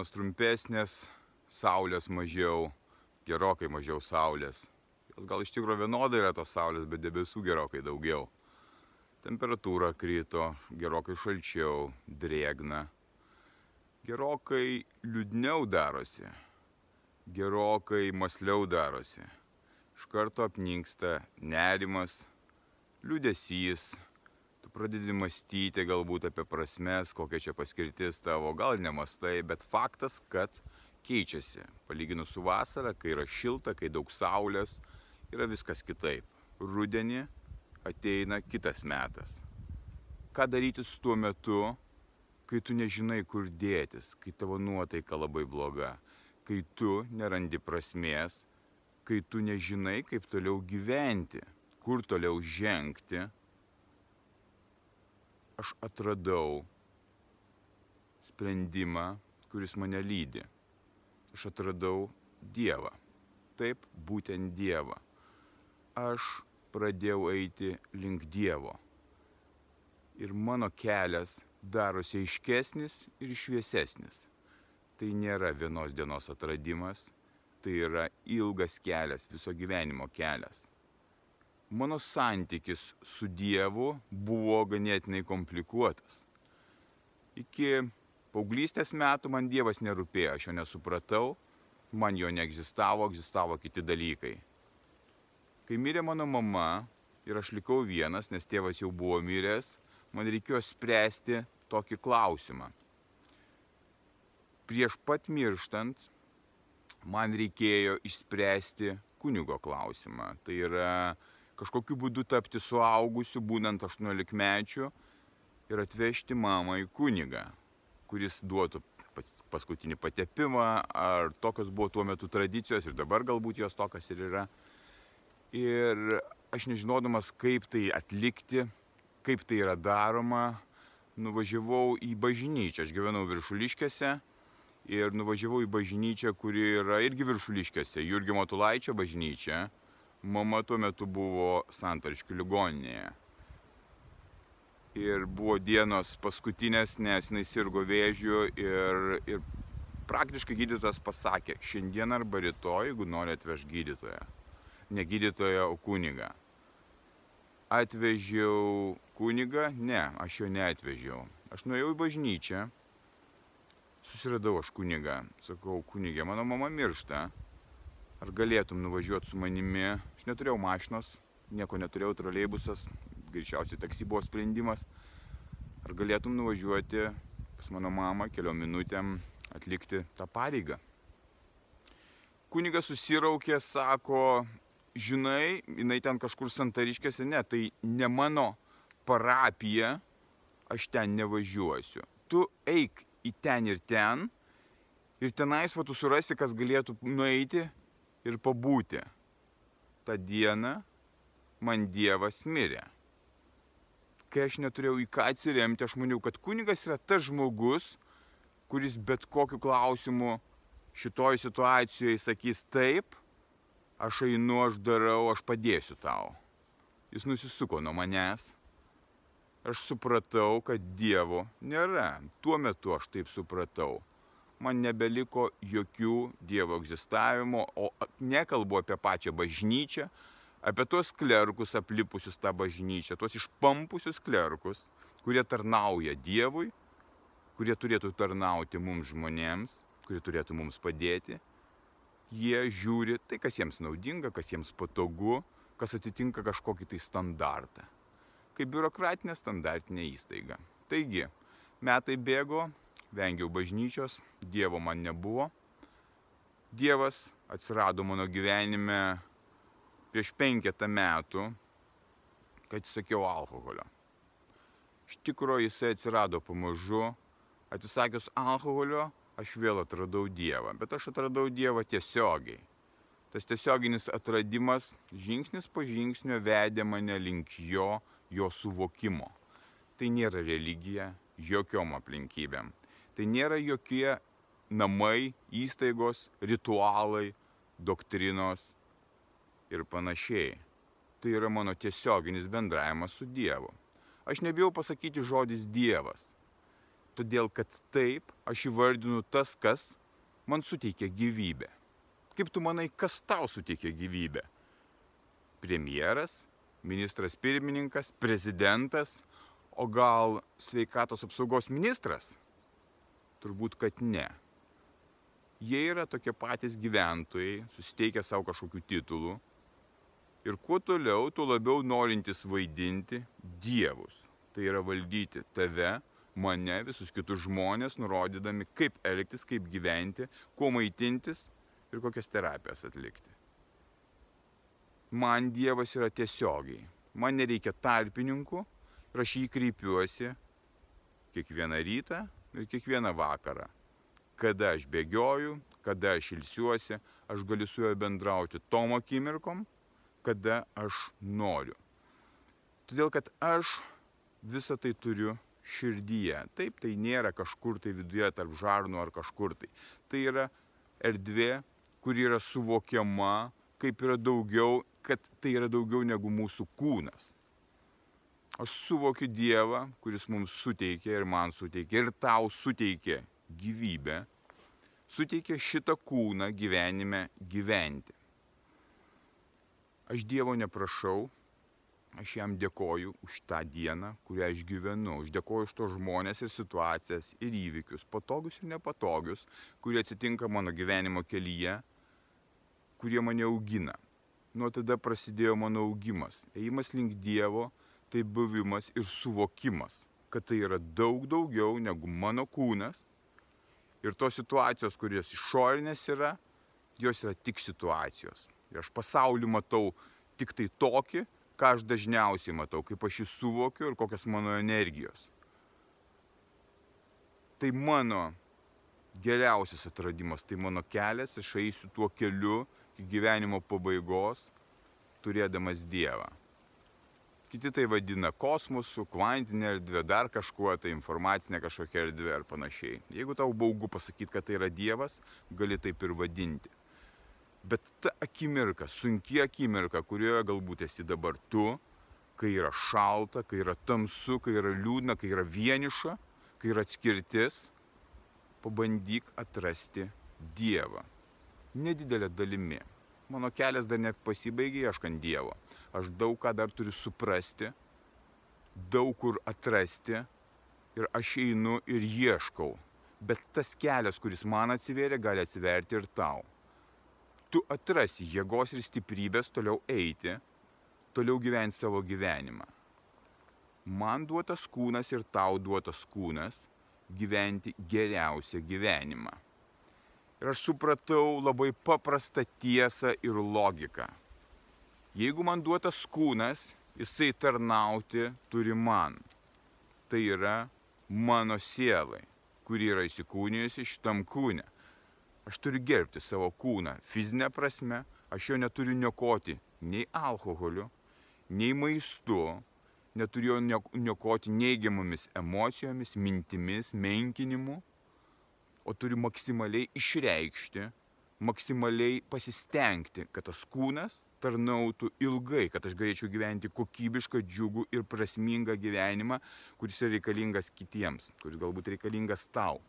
Dienos trumpesnės, saulės mažiau, gerokai mažiau saulės. Jos gal iš tikrųjų vienodai yra tos saulės, bet debesų gerokai daugiau. Temperatūra krito, gerokai šalčiau, drėgna. Gerokai liūdniau darosi, gerokai masliau darosi. Iš karto apninksta nerimas, liūdėsys, pradedi mąstyti galbūt apie prasmes, kokia čia paskirtis tavo, gal nemastai, bet faktas, kad keičiasi. Palyginus su vasara, kai yra šilta, kai daug saulės, yra viskas kitaip. Rudenį ateina kitas metas. Ką daryti su tuo metu, kai tu nežinai, kur dėtis, kai tavo nuotaika labai bloga, kai tu nerandi prasmės, kai tu nežinai, kaip toliau gyventi, kur toliau žengti aš atradau sprendimą, kuris mane lydi. Aš atradau Dievą. Taip, būtent Dievą. Aš pradėjau eiti link Dievo. Ir mano kelias darosi aiškesnis ir šviesesnis. Tai nėra vienos dienos atradimas, tai yra ilgas kelias, viso gyvenimo kelias mano santykis su Dievu buvo ganėtinai komplikuotas. Iki paauglystės metų man Dievas nerūpėjo, aš jo nesupratau, man jo neegzistavo, egzistavo kiti dalykai. Kai mirė mano mama ir aš likau vienas, nes tėvas jau buvo miręs, man reikėjo spręsti tokį klausimą. Prieš pat mirštant man reikėjo išspręsti kunigo klausimą. Tai yra kažkokiu būdu tapti suaugusiu, būnant 18 mečiu ir atvežti mamą į kunigą, kuris duotų paskutinį patepimą, ar tokios buvo tuo metu tradicijos ir dabar galbūt jos tokios ir yra. Ir aš nežinodamas, kaip tai atlikti, kaip tai yra daroma, nuvažiavau į bažnyčią. Aš gyvenau viršuliškėse ir nuvažiavau į bažnyčią, kuri yra irgi viršuliškėse, Jurgio Matulaičio bažnyčia mama tuo metu buvo santariškių ligoninėje. Ir buvo dienos paskutinės, nes jinai sirgo vėžiu ir, ir praktiškai gydytojas pasakė, šiandien arba rytoj, jeigu nori atveš gydytoją. Ne gydytoją, o kunigą. Atvežiau kunigą? Ne, aš jo neatvežiau. Aš nuėjau į bažnyčią, susiradau aš kunigą. Sakau, kunigė, mano mama miršta ar galėtum nuvažiuoti su manimi. Aš neturėjau mašinos, nieko neturėjau, troleibusas, greičiausiai taksi buvo sprendimas. Ar galėtum nuvažiuoti pas mano mamą keliom minutėm atlikti tą pareigą. Kunigas susiraukė, sako, žinai, jinai ten kažkur santariškėse, ne, tai ne mano parapija, aš ten nevažiuosiu. Tu eik į ten ir ten ir tenais va tu surasi, kas galėtų nueiti ir pabūti. Ta diena man Dievas mirė. Kai aš neturėjau į ką atsiremti, aš maniau, kad kunigas yra tas žmogus, kuris bet kokiu klausimu šitoj situacijoje sakys taip, aš einu, aš darau, aš padėsiu tau. Jis nusisuko nuo manęs. Aš supratau, kad Dievo nėra. Tuo metu aš taip supratau man nebeliko jokių Dievo egzistavimo, o nekalbu apie pačią bažnyčią, apie tuos klerkus aplipusius tą bažnyčią, tuos išpampusius klerkus, kurie tarnauja Dievui, kurie turėtų tarnauti mums žmonėms, kurie turėtų mums padėti. Jie žiūri tai, kas jiems naudinga, kas jiems patogu, kas atitinka kažkokį tai standartą. Kaip biurokratinė standartinė įstaiga. Taigi, metai bėgo, vengiau bažnyčios, Dievo man nebuvo. Dievas atsirado mano gyvenime prieš penketą metų, kad atsisakiau alkoholio. Iš tikrųjų jisai atsirado pamažu, atsisakius alkoholio, aš vėl atradau Dievą, bet aš atradau Dievą tiesiogiai. Tas tiesioginis atradimas žingsnis po žingsnio vedė mane link jo, jo suvokimo. Tai nėra religija, jokiom aplinkybėm. Tai nėra jokie namai, įstaigos, ritualai, doktrinos ir panašiai. Tai yra mano tiesioginis bendravimas su Dievu. Aš nebijau pasakyti žodis Dievas, todėl kad taip aš įvardinu tas, kas man suteikia gyvybę. Kaip tu manai, kas tau suteikia gyvybę? Premjeras, ministras pirmininkas, prezidentas, o gal sveikatos apsaugos ministras? Turbūt, kad ne. Jie yra tokie patys gyventojai, susiteikę savo kažkokių titulų. Ir kuo toliau, tuo labiau norintys vaidinti dievus. Tai yra valdyti tave, mane, visus kitus žmonės, nurodydami, kaip elgtis, kaip gyventi, kuo maitintis ir kokias terapijas atlikti. Man Dievas yra tiesiogiai. Man nereikia tarpininkų ir aš jį kreipiuosi kiekvieną rytą kiekvieną vakarą. Kada aš bėgioju, kada aš ilsiuosi, aš galiu su juo bendrauti tom akimirkom, kada aš noriu. Todėl, kad aš visą tai turiu širdyje. Taip, tai nėra kažkur tai viduje tarp žarnų ar kažkur tai. Tai yra erdvė, kuri yra suvokiama, kaip yra daugiau, kad tai yra daugiau negu mūsų kūnas. Aš suvokiu Dievą, kuris mums suteikė ir man suteikė ir tau suteikė gyvybę, suteikė šitą kūną gyvenime gyventi. Aš Dievo neprašau, aš jam dėkoju už tą dieną, kurią aš gyvenu, aš dėkoju už tos žmonės ir situacijas ir įvykius, patogius ir nepatogius, kurie atsitinka mano gyvenimo kelyje, kurie mane augina. Nuo tada prasidėjo mano augimas. Ėjimas link Dievo tai buvimas ir suvokimas, kad tai yra daug daugiau negu mano kūnas. Ir tos situacijos, kurios išorinės yra, jos yra tik situacijos. Ir aš pasaulį matau tik tai tokį, ką aš dažniausiai matau, kaip aš jį suvokiu ir kokios mano energijos. Tai mano geriausias atradimas, tai mano kelias, aš eisiu tuo keliu iki gyvenimo pabaigos, turėdamas Dievą. Kiti tai vadina kosmosu, kvantinė erdvė, dar kažkuo, tai informacinė kažkokia erdvė ar panašiai. Jeigu tau baugu pasakyti, kad tai yra Dievas, gali taip ir vadinti. Bet ta akimirka, sunki akimirka, kurioje galbūt esi dabar tu, kai yra šalta, kai yra tamsu, kai yra liūdna, kai yra vieniša, kai yra atskirtis, pabandyk atrasti Dievą. Nedidelė dalimi. Mano kelias dar net pasibaigė ieškant Dievo. Aš daug ką dar turiu suprasti, daug kur atrasti ir aš einu ir ieškau. Bet tas kelias, kuris man atsivėrė, gali atsiverti ir tau tu atrasi jėgos ir stiprybės toliau eiti, toliau gyventi savo gyvenimą. Man duotas kūnas ir tau duotas kūnas gyventi geriausią gyvenimą. Ir aš supratau labai paprastą tiesą ir logiką. Jeigu man duotas kūnas, jisai tarnauti turi man. Tai yra mano sielai, kuri yra įsikūnijusi šitam kūne. Aš turiu gerbti savo kūną fizinę prasme, aš jo neturiu niokoti nei alkoholiu, nei maistu, neturiu jo niokoti neigiamomis emocijomis, mintimis, menkinimu, o turiu maksimaliai išreikšti, maksimaliai pasistengti, kad tas kūnas tarnautų ilgai, kad aš galėčiau gyventi kokybišką, džiugų ir prasmingą gyvenimą, kuris yra reikalingas kitiems, kuris galbūt reikalingas tau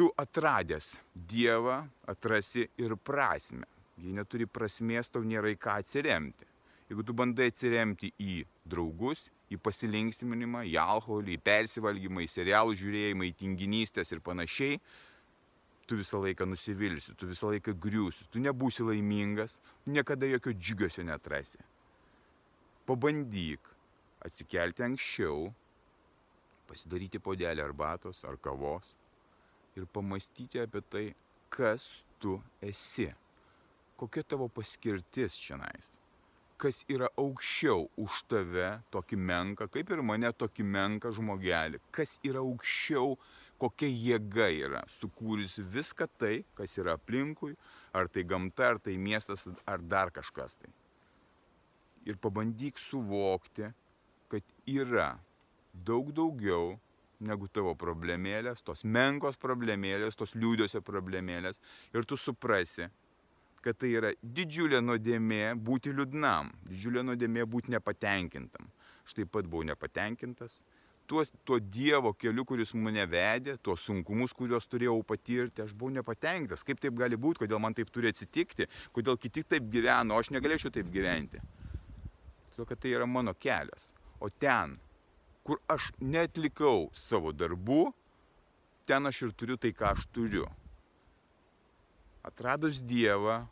tu atradęs Dievą atrasi ir prasme. Jei neturi prasmės, tau nėra į ką atsiremti. Jeigu tu bandai atsiremti į draugus, į pasilinksminimą, į alkoholį, į persivalgymą, į serialų žiūrėjimą, į tinginystės ir panašiai, tu visą laiką nusivilsi, tu visą laiką griūsi, tu nebūsi laimingas, niekada jokio džiugiosio netrasi. Pabandyk atsikelti anksčiau, pasidaryti podelį arbatos ar kavos ir pamastyti apie tai, kas tu esi. Kokia tavo paskirtis šiandien. Kas yra aukščiau už tave tokį menką, kaip ir mane tokį menką žmogelį. Kas yra aukščiau kokia jėga yra sukūrusi viską tai, kas yra aplinkui, ar tai gamta, ar tai miestas, ar dar kažkas tai. Ir pabandyk suvokti, kad yra daug daugiau negu tavo problemėlės, tos menkos problemėlės, tos liūdėsio problemėlės. Ir tu suprasi, kad tai yra didžiulė nuodėmė būti liūdnam, didžiulė nuodėmė būti nepatenkintam. Aš taip pat buvau nepatenkintas. Tuos, tuo Dievo keliu, kuris mane vedė, tuos sunkumus, kuriuos turėjau patirti, aš buvau nepatenkintas. Kaip taip gali būti, kodėl man taip turi atsitikti, kodėl kiti taip gyveno, aš negalėčiau taip gyventi. Todėl, kad tai yra mano kelias. O ten, kur aš netlikau savo darbų, ten aš ir turiu tai, ką aš turiu. Atradus Dievą,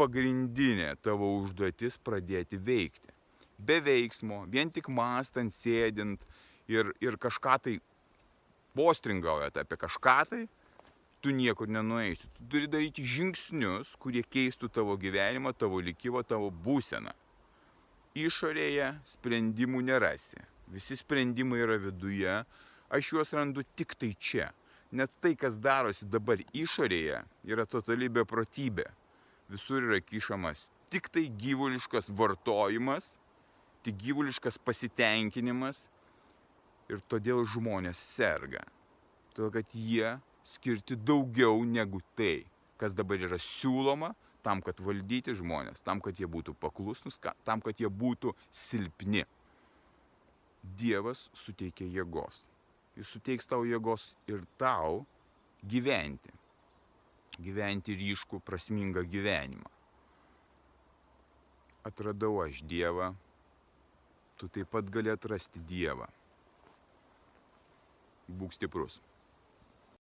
pagrindinė tavo užduotis pradėti veikti be veiksmo, vien tik mąstant, sėdint ir, ir kažką tai postringaujat apie kažką tai, tu niekur nenueisi. Tu turi daryti žingsnius, kurie keistų tavo gyvenimą, tavo likimą, tavo būseną. Išorėje sprendimų nerasi. Visi sprendimai yra viduje, aš juos randu tik tai čia. Net tai, kas darosi dabar išorėje, yra totali beprotybė. Visur yra kišamas tik tai gyvuliškas vartojimas tik gyvuliškas pasitenkinimas ir todėl žmonės serga. Todėl kad jie skirti daugiau negu tai, kas dabar yra siūloma tam, kad valdyti žmonės, tam, kad jie būtų paklusnus, tam, kad jie būtų silpni. Dievas suteikia jėgos. Jis suteiks tau jėgos ir tau gyventi. Gyventi ryškų, prasmingą gyvenimą. Atradau aš Dievą tu taip pat gali atrasti Dievą. Būk stiprus.